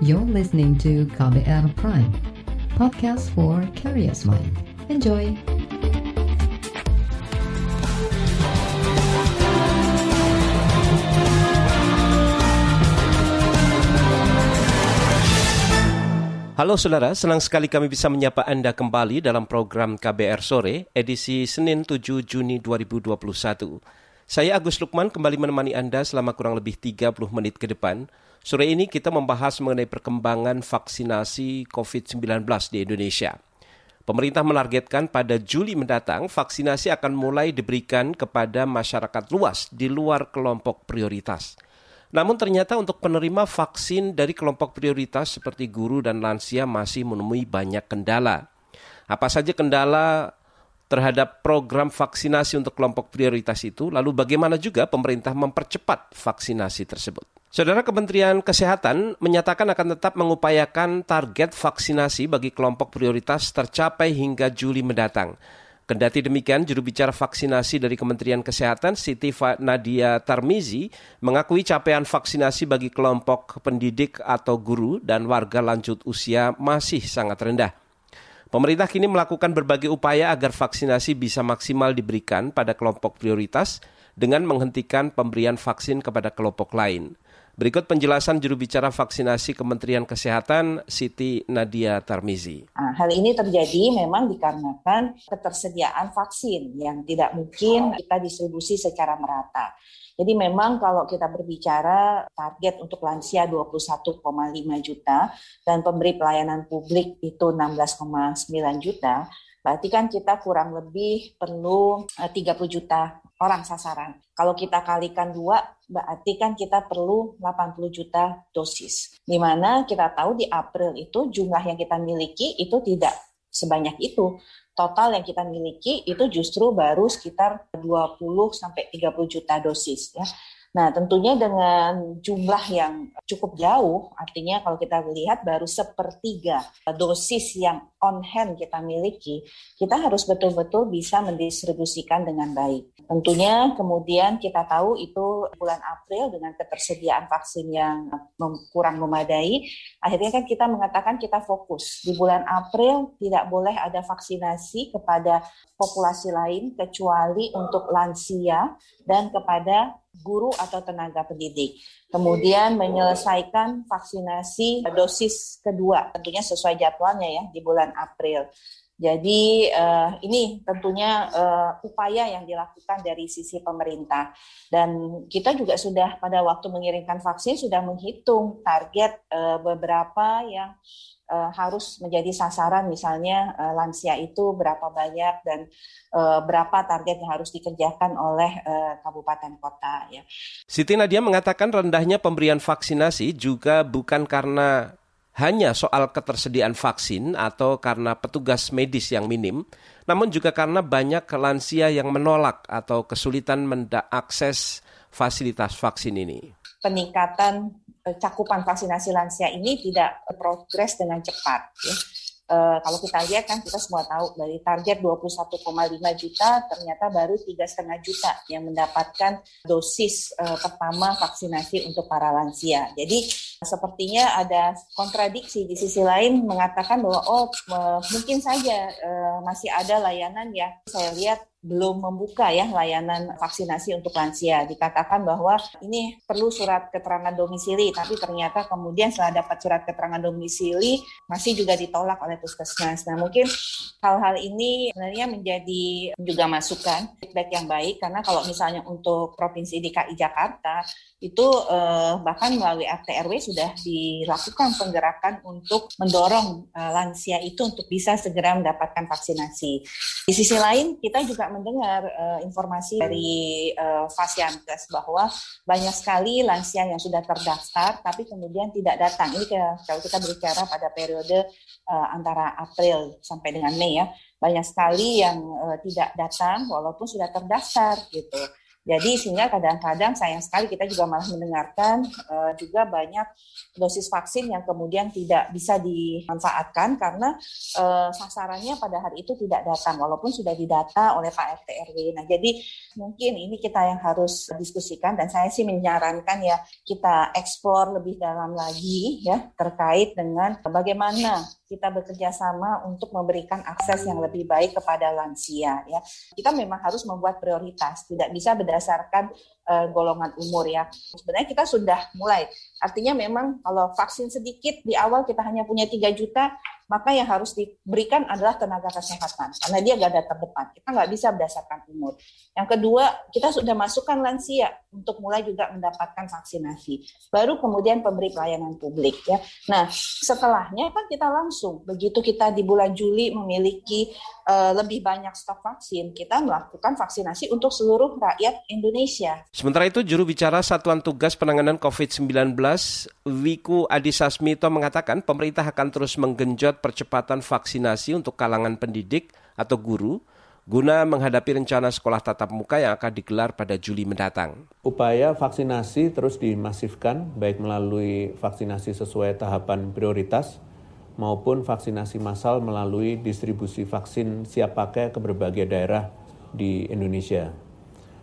You're listening to KBR Prime, podcast for curious mind. Enjoy! Halo saudara, senang sekali kami bisa menyapa Anda kembali dalam program KBR Sore, edisi Senin 7 Juni 2021. Saya Agus Lukman kembali menemani Anda selama kurang lebih 30 menit ke depan. Sore ini kita membahas mengenai perkembangan vaksinasi COVID-19 di Indonesia. Pemerintah menargetkan pada Juli mendatang vaksinasi akan mulai diberikan kepada masyarakat luas di luar kelompok prioritas. Namun ternyata untuk penerima vaksin dari kelompok prioritas seperti guru dan lansia masih menemui banyak kendala. Apa saja kendala terhadap program vaksinasi untuk kelompok prioritas itu? Lalu bagaimana juga pemerintah mempercepat vaksinasi tersebut? Saudara Kementerian Kesehatan menyatakan akan tetap mengupayakan target vaksinasi bagi kelompok prioritas tercapai hingga Juli mendatang. Kendati demikian, juru bicara vaksinasi dari Kementerian Kesehatan Siti Nadia Tarmizi mengakui capaian vaksinasi bagi kelompok pendidik atau guru dan warga lanjut usia masih sangat rendah. Pemerintah kini melakukan berbagai upaya agar vaksinasi bisa maksimal diberikan pada kelompok prioritas dengan menghentikan pemberian vaksin kepada kelompok lain. Berikut penjelasan juru bicara vaksinasi Kementerian Kesehatan Siti Nadia Tarmizi. Nah, hal ini terjadi memang dikarenakan ketersediaan vaksin yang tidak mungkin kita distribusi secara merata. Jadi memang kalau kita berbicara target untuk lansia 21,5 juta dan pemberi pelayanan publik itu 16,9 juta, berarti kan kita kurang lebih perlu 30 eh, juta orang sasaran. Kalau kita kalikan dua, berarti kan kita perlu 80 juta dosis. Di mana kita tahu di April itu jumlah yang kita miliki itu tidak sebanyak itu. Total yang kita miliki itu justru baru sekitar 20 sampai 30 juta dosis ya. Nah, tentunya dengan jumlah yang cukup jauh, artinya kalau kita lihat baru sepertiga dosis yang on hand kita miliki, kita harus betul-betul bisa mendistribusikan dengan baik. Tentunya kemudian kita tahu itu bulan April dengan ketersediaan vaksin yang kurang memadai, akhirnya kan kita mengatakan kita fokus. Di bulan April tidak boleh ada vaksinasi kepada populasi lain kecuali untuk lansia dan kepada guru atau tenaga pendidik. Kemudian menyelesaikan vaksinasi dosis kedua, tentunya sesuai jadwalnya ya di bulan April. Jadi uh, ini tentunya uh, upaya yang dilakukan dari sisi pemerintah dan kita juga sudah pada waktu mengirimkan vaksin sudah menghitung target uh, beberapa yang uh, harus menjadi sasaran misalnya uh, lansia itu berapa banyak dan uh, berapa target yang harus dikerjakan oleh uh, kabupaten kota ya. Siti Nadia mengatakan rendahnya pemberian vaksinasi juga bukan karena hanya soal ketersediaan vaksin atau karena petugas medis yang minim, namun juga karena banyak lansia yang menolak atau kesulitan mengakses fasilitas vaksin ini. Peningkatan Eh, cakupan vaksinasi lansia ini tidak progres dengan cepat. Ya. Uh, kalau kita lihat kan kita semua tahu dari target 21,5 juta ternyata baru tiga setengah juta yang mendapatkan dosis uh, pertama vaksinasi untuk para lansia. Jadi sepertinya ada kontradiksi di sisi lain mengatakan bahwa oh mungkin saja uh, masih ada layanan yang saya lihat belum membuka ya layanan vaksinasi untuk lansia. Dikatakan bahwa ini perlu surat keterangan domisili, tapi ternyata kemudian setelah dapat surat keterangan domisili masih juga ditolak oleh puskesmas. Nah mungkin hal-hal ini sebenarnya menjadi juga masukan feedback yang baik karena kalau misalnya untuk provinsi DKI Jakarta itu eh, bahkan melalui RT RW sudah dilakukan penggerakan untuk mendorong eh, lansia itu untuk bisa segera mendapatkan vaksinasi. Di sisi lain kita juga mendengar uh, informasi dari uh, Fasiankes bahwa banyak sekali lansia yang sudah terdaftar tapi kemudian tidak datang. Ini kalau kita berbicara pada periode uh, antara April sampai dengan Mei ya, banyak sekali yang uh, tidak datang walaupun sudah terdaftar gitu. Jadi sehingga kadang-kadang sayang sekali kita juga malah mendengarkan uh, juga banyak dosis vaksin yang kemudian tidak bisa dimanfaatkan karena uh, sasarannya pada hari itu tidak datang walaupun sudah didata oleh Pak RT RW. Nah, jadi mungkin ini kita yang harus diskusikan dan saya sih menyarankan ya kita eksplor lebih dalam lagi ya terkait dengan bagaimana kita bekerja sama untuk memberikan akses yang lebih baik kepada lansia ya. Kita memang harus membuat prioritas, tidak bisa berdasarkan berdasarkan uh, golongan umur ya. Sebenarnya kita sudah mulai. Artinya memang kalau vaksin sedikit di awal kita hanya punya 3 juta, maka yang harus diberikan adalah tenaga kesehatan karena dia garda terdepan. Kita nggak bisa berdasarkan umur. Yang kedua, kita sudah masukkan lansia untuk mulai juga mendapatkan vaksinasi. Baru kemudian pemberi pelayanan publik ya. Nah, setelahnya kan kita langsung begitu kita di bulan Juli memiliki uh, lebih banyak stok vaksin, kita melakukan vaksinasi untuk seluruh rakyat Indonesia. Sementara itu, juru bicara Satuan Tugas Penanganan COVID-19 Wiku Adisasmito mengatakan pemerintah akan terus menggenjot percepatan vaksinasi untuk kalangan pendidik atau guru guna menghadapi rencana sekolah tatap muka yang akan digelar pada Juli mendatang. Upaya vaksinasi terus dimasifkan baik melalui vaksinasi sesuai tahapan prioritas maupun vaksinasi massal melalui distribusi vaksin siap pakai ke berbagai daerah di Indonesia.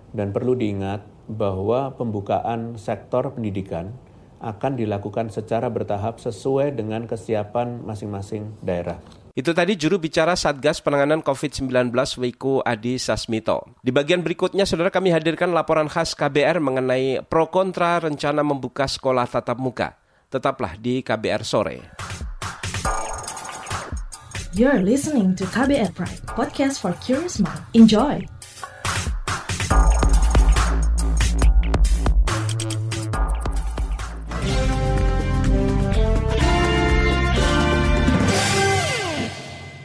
Dan perlu diingat bahwa pembukaan sektor pendidikan akan dilakukan secara bertahap sesuai dengan kesiapan masing-masing daerah. Itu tadi juru bicara Satgas Penanganan COVID-19 Wiku Adi Sasmito. Di bagian berikutnya, saudara kami hadirkan laporan khas KBR mengenai pro kontra rencana membuka sekolah tatap muka. Tetaplah di KBR Sore. You're listening to KBR Pride, podcast for curious mind. Enjoy!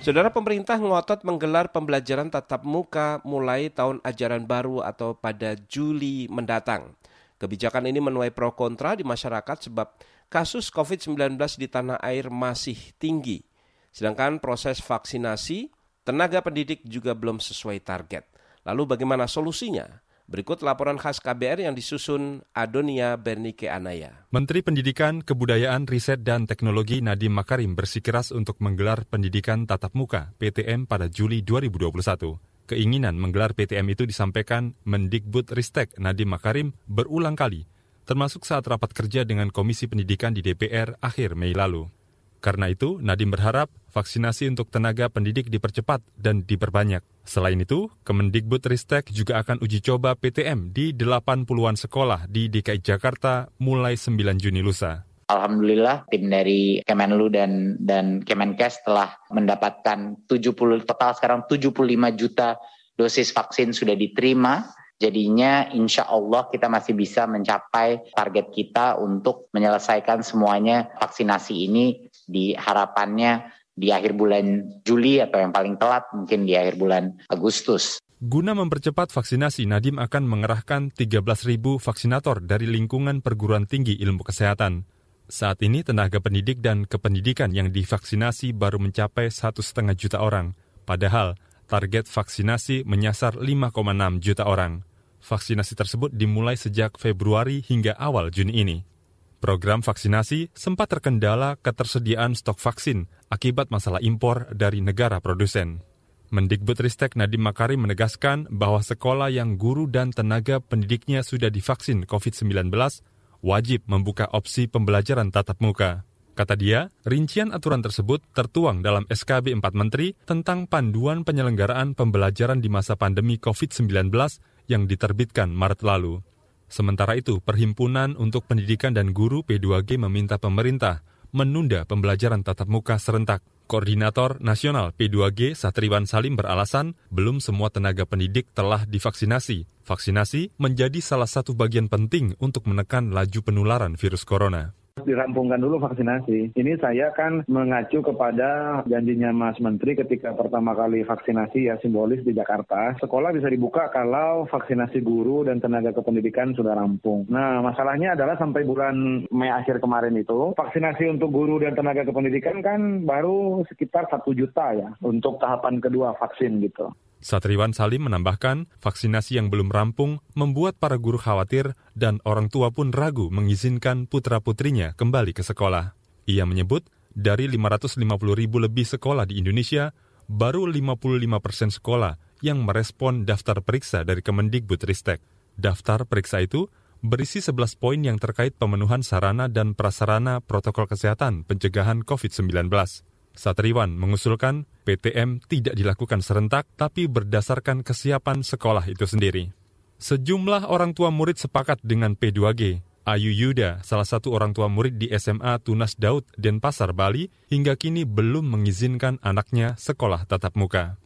Saudara pemerintah ngotot menggelar pembelajaran tatap muka mulai tahun ajaran baru atau pada Juli mendatang. Kebijakan ini menuai pro kontra di masyarakat sebab kasus COVID-19 di tanah air masih tinggi. Sedangkan proses vaksinasi, tenaga pendidik juga belum sesuai target. Lalu bagaimana solusinya? Berikut laporan khas KBR yang disusun Adonia Bernike Anaya. Menteri Pendidikan, Kebudayaan, Riset, dan Teknologi Nadiem Makarim bersikeras untuk menggelar pendidikan tatap muka PTM pada Juli 2021. Keinginan menggelar PTM itu disampaikan Mendikbud Ristek Nadiem Makarim berulang kali, termasuk saat rapat kerja dengan Komisi Pendidikan di DPR akhir Mei lalu. Karena itu, Nadiem berharap vaksinasi untuk tenaga pendidik dipercepat dan diperbanyak. Selain itu, Kemendikbud Ristek juga akan uji coba PTM di 80-an sekolah di DKI Jakarta mulai 9 Juni lusa. Alhamdulillah tim dari Kemenlu dan dan Kemenkes telah mendapatkan 70 total sekarang 75 juta dosis vaksin sudah diterima Jadinya insya Allah kita masih bisa mencapai target kita untuk menyelesaikan semuanya vaksinasi ini di harapannya di akhir bulan Juli atau yang paling telat mungkin di akhir bulan Agustus. Guna mempercepat vaksinasi, Nadim akan mengerahkan 13.000 vaksinator dari lingkungan perguruan tinggi ilmu kesehatan. Saat ini tenaga pendidik dan kependidikan yang divaksinasi baru mencapai satu setengah juta orang. Padahal target vaksinasi menyasar 5,6 juta orang. Vaksinasi tersebut dimulai sejak Februari hingga awal Juni ini. Program vaksinasi sempat terkendala ketersediaan stok vaksin akibat masalah impor dari negara produsen. Mendikbudristek Nadiem Makarim menegaskan bahwa sekolah yang guru dan tenaga pendidiknya sudah divaksin COVID-19 wajib membuka opsi pembelajaran tatap muka. Kata dia, rincian aturan tersebut tertuang dalam SKB 4 Menteri tentang panduan penyelenggaraan pembelajaran di masa pandemi COVID-19 yang diterbitkan Maret lalu. Sementara itu, Perhimpunan untuk Pendidikan dan Guru P2G meminta pemerintah menunda pembelajaran tatap muka serentak. Koordinator Nasional P2G Satriwan Salim beralasan belum semua tenaga pendidik telah divaksinasi. Vaksinasi menjadi salah satu bagian penting untuk menekan laju penularan virus corona dirampungkan dulu vaksinasi. Ini saya kan mengacu kepada janjinya Mas Menteri ketika pertama kali vaksinasi ya simbolis di Jakarta. Sekolah bisa dibuka kalau vaksinasi guru dan tenaga kependidikan sudah rampung. Nah, masalahnya adalah sampai bulan Mei akhir kemarin itu, vaksinasi untuk guru dan tenaga kependidikan kan baru sekitar satu juta ya untuk tahapan kedua vaksin gitu. Satriwan Salim menambahkan, vaksinasi yang belum rampung membuat para guru khawatir dan orang tua pun ragu mengizinkan putra-putrinya kembali ke sekolah. Ia menyebut, dari 550 ribu lebih sekolah di Indonesia, baru 55 persen sekolah yang merespon daftar periksa dari Kemendikbud Ristek. Daftar periksa itu berisi 11 poin yang terkait pemenuhan sarana dan prasarana protokol kesehatan pencegahan COVID-19. Satriwan mengusulkan PTM tidak dilakukan serentak tapi berdasarkan kesiapan sekolah itu sendiri. Sejumlah orang tua murid sepakat dengan P2G. Ayu Yuda, salah satu orang tua murid di SMA Tunas Daud, Denpasar, Bali, hingga kini belum mengizinkan anaknya sekolah tatap muka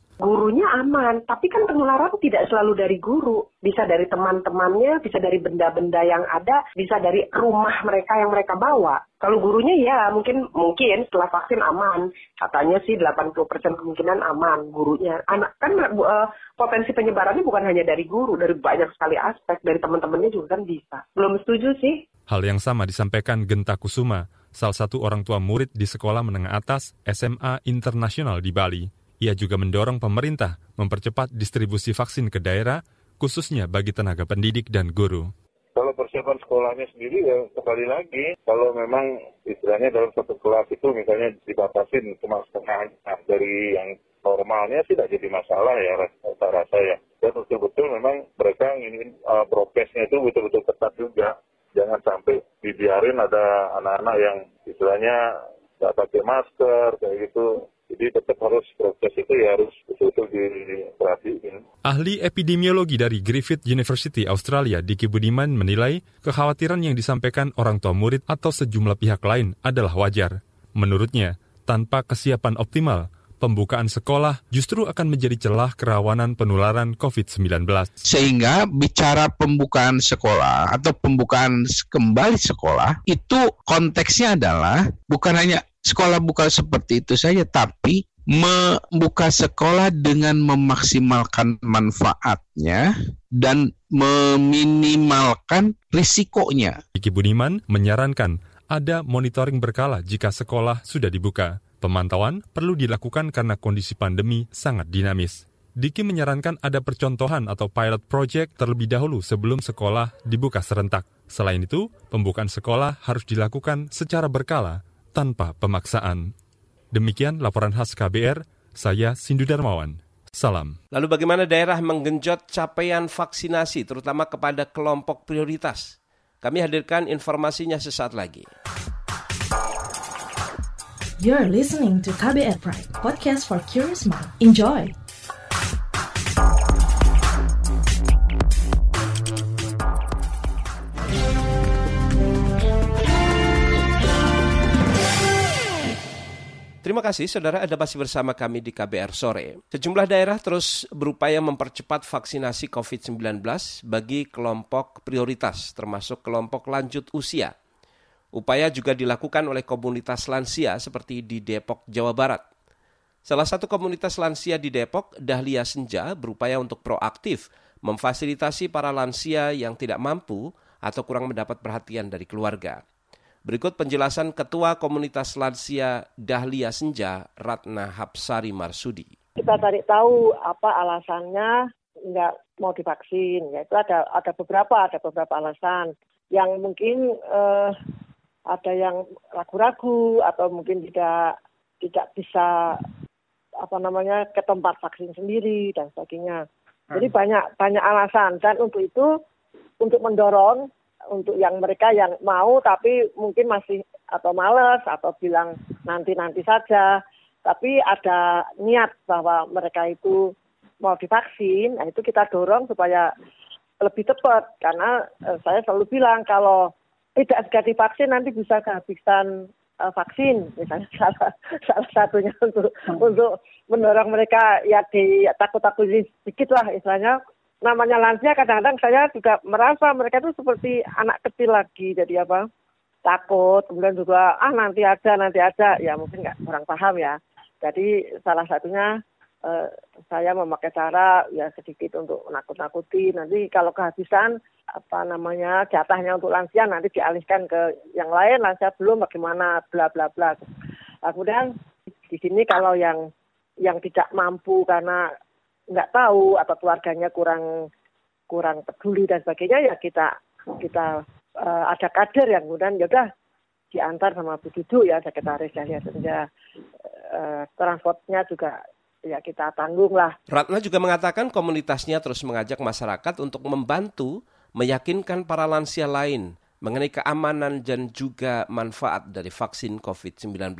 gurunya aman, tapi kan penularan tidak selalu dari guru, bisa dari teman-temannya, bisa dari benda-benda yang ada, bisa dari rumah mereka yang mereka bawa. Kalau gurunya ya mungkin mungkin setelah vaksin aman, katanya sih 80% kemungkinan aman gurunya. Anak kan uh, potensi penyebarannya bukan hanya dari guru, dari banyak sekali aspek, dari teman-temannya juga kan bisa. Belum setuju sih. Hal yang sama disampaikan Genta Kusuma, salah satu orang tua murid di sekolah menengah atas SMA Internasional di Bali. Ia juga mendorong pemerintah mempercepat distribusi vaksin ke daerah, khususnya bagi tenaga pendidik dan guru. Kalau persiapan sekolahnya sendiri ya sekali lagi, kalau memang istilahnya dalam satu kelas itu misalnya dibatasin cuma setengah nah, dari yang normalnya sih tidak jadi masalah ya rasa rasa ya. Dan betul-betul memang mereka ingin uh, prokesnya itu betul-betul ketat juga. Jangan sampai dibiarin ada anak-anak yang istilahnya nggak pakai masker kayak gitu jadi tetap harus proses itu ya harus betul-betul diperhatiin. Ahli epidemiologi dari Griffith University Australia, Diki Budiman menilai kekhawatiran yang disampaikan orang tua murid atau sejumlah pihak lain adalah wajar. Menurutnya, tanpa kesiapan optimal, pembukaan sekolah justru akan menjadi celah kerawanan penularan COVID-19. Sehingga bicara pembukaan sekolah atau pembukaan kembali sekolah itu konteksnya adalah bukan hanya sekolah buka seperti itu saja, tapi membuka sekolah dengan memaksimalkan manfaatnya dan meminimalkan risikonya. Iki Budiman menyarankan ada monitoring berkala jika sekolah sudah dibuka. Pemantauan perlu dilakukan karena kondisi pandemi sangat dinamis. Diki menyarankan ada percontohan atau pilot project terlebih dahulu sebelum sekolah dibuka serentak. Selain itu, pembukaan sekolah harus dilakukan secara berkala tanpa pemaksaan. Demikian laporan khas KBR, saya Sindu Darmawan. Salam. Lalu bagaimana daerah menggenjot capaian vaksinasi terutama kepada kelompok prioritas? Kami hadirkan informasinya sesaat lagi. You're listening to KBR Pride, podcast for curious mind. Enjoy! Terima kasih saudara Anda masih bersama kami di KBR Sore. Sejumlah daerah terus berupaya mempercepat vaksinasi COVID-19 bagi kelompok prioritas termasuk kelompok lanjut usia. Upaya juga dilakukan oleh komunitas lansia seperti di Depok, Jawa Barat. Salah satu komunitas lansia di Depok, Dahlia Senja, berupaya untuk proaktif memfasilitasi para lansia yang tidak mampu atau kurang mendapat perhatian dari keluarga. Berikut penjelasan Ketua Komunitas Lansia Dahlia Senja, Ratna Hapsari Marsudi. Kita cari tahu apa alasannya nggak mau divaksin. Ya, itu ada ada beberapa ada beberapa alasan yang mungkin eh, ada yang ragu-ragu atau mungkin tidak tidak bisa apa namanya ke tempat vaksin sendiri dan sebagainya. Jadi hmm. banyak banyak alasan dan untuk itu untuk mendorong untuk yang mereka yang mau tapi mungkin masih atau males atau bilang nanti-nanti saja. Tapi ada niat bahwa mereka itu mau divaksin, nah itu kita dorong supaya lebih cepat. Karena eh, saya selalu bilang kalau tidak segera divaksin nanti bisa kehabisan uh, vaksin misalnya salah salah satunya untuk hmm. untuk mendorong mereka ya di takut-takut sedikit lah istilahnya namanya lansia kadang-kadang saya juga merasa mereka itu seperti anak kecil lagi. Jadi apa? Takut kemudian juga ah nanti aja nanti aja. Ya mungkin nggak kurang paham ya. Jadi salah satunya eh, saya memakai cara ya sedikit untuk nakut-nakuti. Nanti kalau kehabisan apa namanya jatahnya untuk lansia nanti dialihkan ke yang lain lansia belum bagaimana bla bla bla. Nah, kemudian di sini kalau yang yang tidak mampu karena nggak tahu atau keluarganya kurang kurang peduli dan sebagainya ya kita kita uh, ada kader yang kemudian ya udah diantar sama Bu ya sekretaris ya sehingga uh, transportnya juga ya kita tanggung lah. Ratna juga mengatakan komunitasnya terus mengajak masyarakat untuk membantu meyakinkan para lansia lain mengenai keamanan dan juga manfaat dari vaksin COVID-19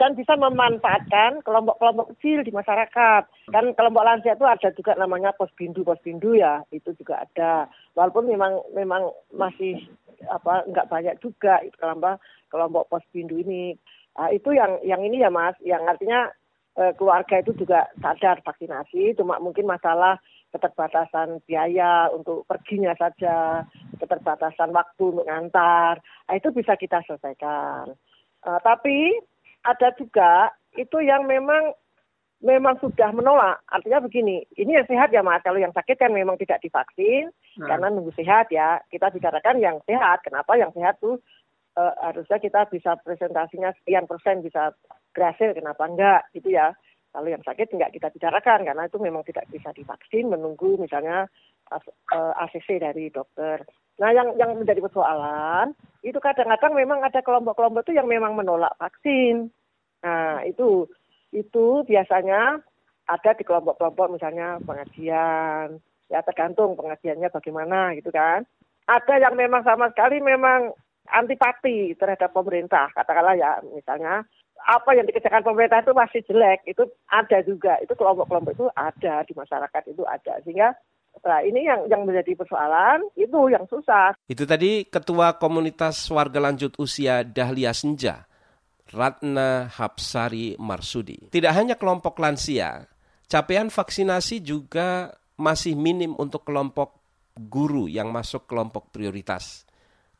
dan bisa memanfaatkan kelompok-kelompok kecil di masyarakat. Dan kelompok lansia itu ada juga namanya posbindu posbindu ya, itu juga ada. Walaupun memang memang masih apa nggak banyak juga kelompok kelompok posbindu ini. Nah, itu yang yang ini ya Mas, yang artinya eh, keluarga itu juga sadar vaksinasi, cuma mungkin masalah keterbatasan biaya untuk perginya saja, keterbatasan waktu untuk ngantar, nah, itu bisa kita selesaikan. Uh, tapi ada juga itu yang memang memang sudah menolak. Artinya begini, ini yang sehat ya Mas. Kalau yang sakit kan memang tidak divaksin hmm. karena nunggu sehat ya. Kita bicarakan yang sehat. Kenapa yang sehat tuh uh, harusnya kita bisa presentasinya sekian persen bisa berhasil. Kenapa enggak gitu ya. Kalau yang sakit enggak kita bicarakan karena itu memang tidak bisa divaksin menunggu misalnya ACC eh, dari dokter. Nah, yang yang menjadi persoalan itu kadang-kadang memang ada kelompok-kelompok itu yang memang menolak vaksin. Nah, itu itu biasanya ada di kelompok-kelompok misalnya pengajian, ya tergantung pengajiannya bagaimana gitu kan. Ada yang memang sama sekali memang antipati terhadap pemerintah, katakanlah ya misalnya apa yang dikerjakan pemerintah itu masih jelek, itu ada juga, itu kelompok-kelompok itu ada di masyarakat itu ada, sehingga Nah, ini yang yang menjadi persoalan itu yang susah. Itu tadi Ketua Komunitas Warga Lanjut Usia Dahlia Senja, Ratna Hapsari Marsudi. Tidak hanya kelompok lansia, capaian vaksinasi juga masih minim untuk kelompok guru yang masuk kelompok prioritas.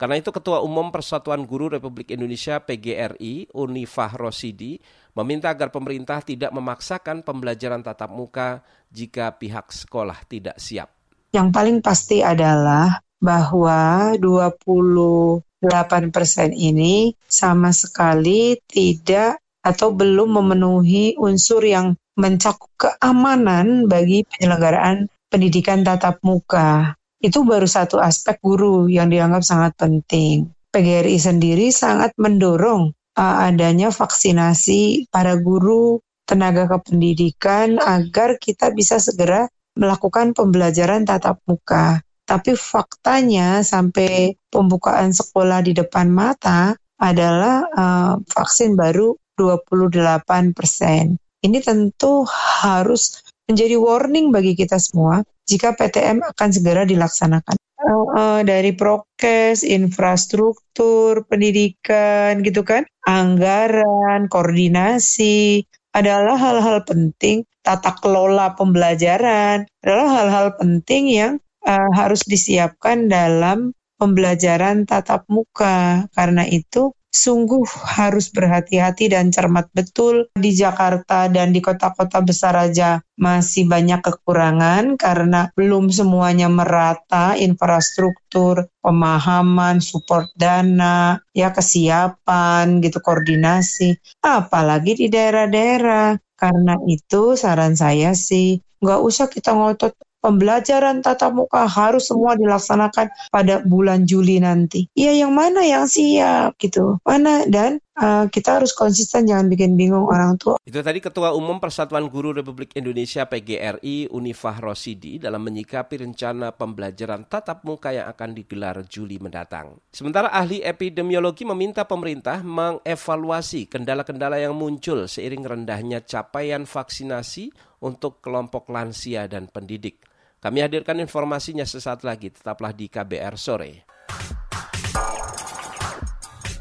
Karena itu Ketua Umum Persatuan Guru Republik Indonesia PGRI, Unifah Rosidi, meminta agar pemerintah tidak memaksakan pembelajaran tatap muka jika pihak sekolah tidak siap. Yang paling pasti adalah bahwa 28 persen ini sama sekali tidak atau belum memenuhi unsur yang mencakup keamanan bagi penyelenggaraan pendidikan tatap muka itu baru satu aspek guru yang dianggap sangat penting. PGRI sendiri sangat mendorong uh, adanya vaksinasi para guru, tenaga kependidikan agar kita bisa segera melakukan pembelajaran tatap muka. Tapi faktanya sampai pembukaan sekolah di depan mata adalah uh, vaksin baru 28 persen. Ini tentu harus menjadi warning bagi kita semua jika PTM akan segera dilaksanakan. Uh, dari prokes, infrastruktur, pendidikan gitu kan, anggaran, koordinasi adalah hal-hal penting. Tata kelola pembelajaran adalah hal-hal penting yang uh, harus disiapkan dalam pembelajaran tatap muka. Karena itu sungguh harus berhati-hati dan cermat betul. Di Jakarta dan di kota-kota besar aja masih banyak kekurangan karena belum semuanya merata infrastruktur, pemahaman, support dana, ya kesiapan gitu, koordinasi. Apalagi di daerah-daerah. Karena itu saran saya sih nggak usah kita ngotot pembelajaran tatap muka harus semua dilaksanakan pada bulan Juli nanti. Iya yang mana yang siap gitu. Mana dan uh, kita harus konsisten jangan bikin bingung orang tua. Itu tadi Ketua Umum Persatuan Guru Republik Indonesia PGRI Unifah Rosidi dalam menyikapi rencana pembelajaran tatap muka yang akan digelar Juli mendatang. Sementara ahli epidemiologi meminta pemerintah mengevaluasi kendala-kendala yang muncul seiring rendahnya capaian vaksinasi untuk kelompok lansia dan pendidik. Kami hadirkan informasinya sesaat lagi, tetaplah di KBR Sore.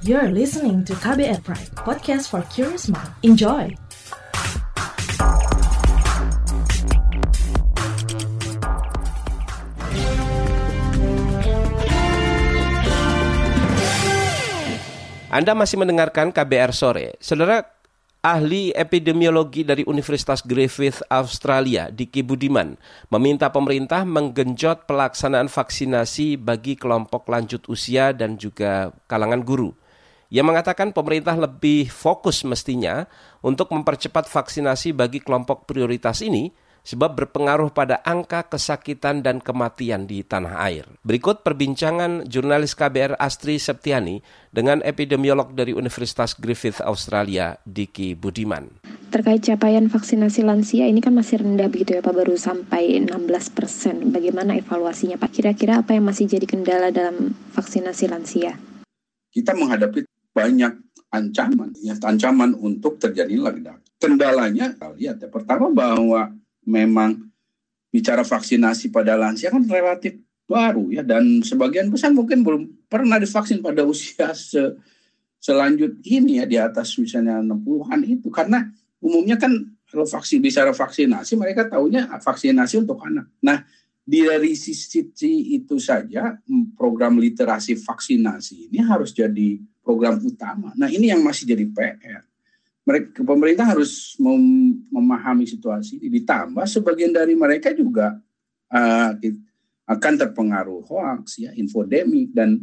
You're listening to KBR Pride, podcast for curious mind. Enjoy! Anda masih mendengarkan KBR Sore. Saudara, Ahli epidemiologi dari Universitas Griffith Australia, Diki Budiman, meminta pemerintah menggenjot pelaksanaan vaksinasi bagi kelompok lanjut usia dan juga kalangan guru. Ia mengatakan pemerintah lebih fokus mestinya untuk mempercepat vaksinasi bagi kelompok prioritas ini sebab berpengaruh pada angka kesakitan dan kematian di tanah air. Berikut perbincangan jurnalis KBR Astri Septiani dengan epidemiolog dari Universitas Griffith Australia, Diki Budiman. Terkait capaian vaksinasi lansia ini kan masih rendah begitu ya Pak, baru sampai 16 persen. Bagaimana evaluasinya Pak? Kira-kira apa yang masih jadi kendala dalam vaksinasi lansia? Kita menghadapi banyak ancaman, ya, ancaman untuk terjadi ledakan. Kendalanya, lihat ya, pertama bahwa memang bicara vaksinasi pada lansia kan relatif baru ya dan sebagian besar mungkin belum pernah divaksin pada usia se selanjut ini ya di atas misalnya 60-an itu karena umumnya kan kalau vaksin bicara vaksinasi mereka tahunya vaksinasi untuk anak. Nah, dari sisi itu saja program literasi vaksinasi ini harus jadi program utama. Nah, ini yang masih jadi PR mereka pemerintah harus mem, memahami situasi ini. Ditambah sebagian dari mereka juga uh, akan terpengaruh hoax, ya, infodemik dan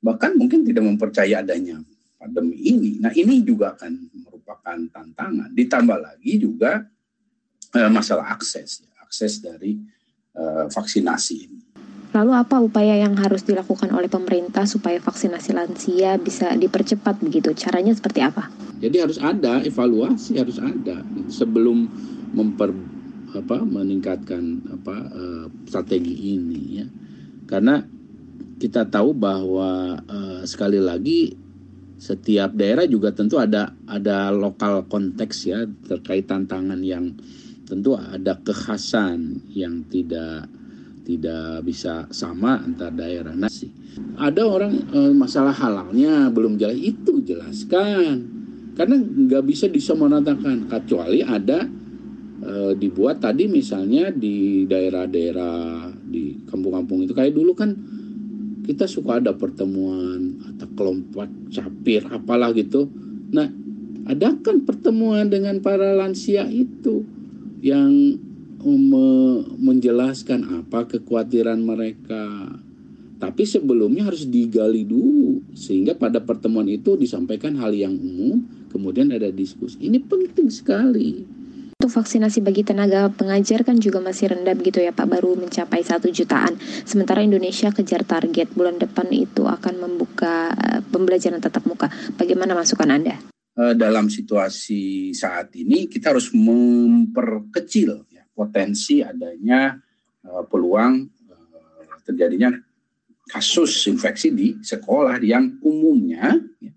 bahkan mungkin tidak mempercaya adanya pandemi ini. Nah ini juga akan merupakan tantangan. Ditambah lagi juga uh, masalah akses, ya, akses dari uh, vaksinasi ini. Lalu apa upaya yang harus dilakukan oleh pemerintah supaya vaksinasi lansia bisa dipercepat begitu? Caranya seperti apa? Jadi harus ada evaluasi, harus ada sebelum memper apa meningkatkan apa uh, strategi ini ya. Karena kita tahu bahwa uh, sekali lagi setiap daerah juga tentu ada ada lokal konteks ya terkait tantangan yang tentu ada kekhasan yang tidak tidak bisa sama antar daerah. Nah, ada orang e, masalah halalnya belum jelas itu jelaskan karena nggak bisa disamaratakan kecuali ada e, dibuat tadi misalnya di daerah-daerah di kampung-kampung itu kayak dulu kan kita suka ada pertemuan atau kelompok capir apalah gitu. Nah, adakan pertemuan dengan para lansia itu yang menjelaskan apa kekhawatiran mereka. Tapi sebelumnya harus digali dulu sehingga pada pertemuan itu disampaikan hal yang umum, kemudian ada diskusi. Ini penting sekali. Untuk vaksinasi bagi tenaga pengajar kan juga masih rendah begitu ya Pak, baru mencapai satu jutaan. Sementara Indonesia kejar target bulan depan itu akan membuka eh, pembelajaran tatap muka. Bagaimana masukan Anda? Eh, dalam situasi saat ini kita harus memperkecil potensi adanya uh, peluang uh, terjadinya kasus infeksi di sekolah yang umumnya ya,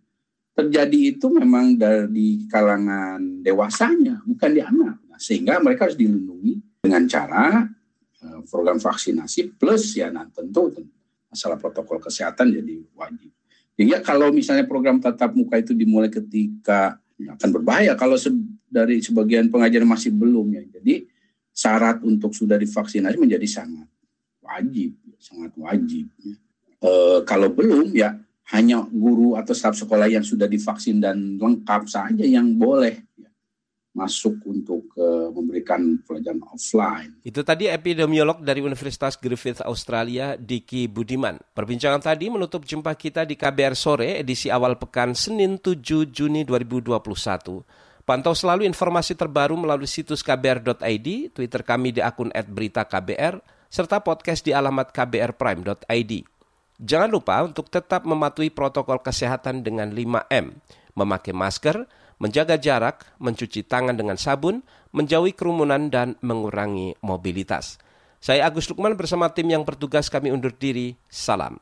terjadi itu memang dari kalangan dewasanya, bukan di anak. Nah, sehingga mereka harus dilindungi dengan cara uh, program vaksinasi plus ya nah tentu, masalah protokol kesehatan jadi wajib. Jadi kalau misalnya program tatap muka itu dimulai ketika ya, akan berbahaya kalau se dari sebagian pengajar masih belum ya. Jadi syarat untuk sudah divaksinasi menjadi sangat wajib, sangat wajib. E, kalau belum ya hanya guru atau staf sekolah yang sudah divaksin dan lengkap saja yang boleh ya, masuk untuk uh, memberikan pelajaran offline. Itu tadi epidemiolog dari Universitas Griffith Australia, Diki Budiman. Perbincangan tadi menutup jumpa kita di KBR Sore edisi awal pekan Senin 7 Juni 2021. Pantau selalu informasi terbaru melalui situs kbr.id, Twitter kami di akun @beritaKBR, serta podcast di alamat kbrprime.id. Jangan lupa untuk tetap mematuhi protokol kesehatan dengan 5M, memakai masker, menjaga jarak, mencuci tangan dengan sabun, menjauhi kerumunan, dan mengurangi mobilitas. Saya Agus Lukman bersama tim yang bertugas kami undur diri. Salam.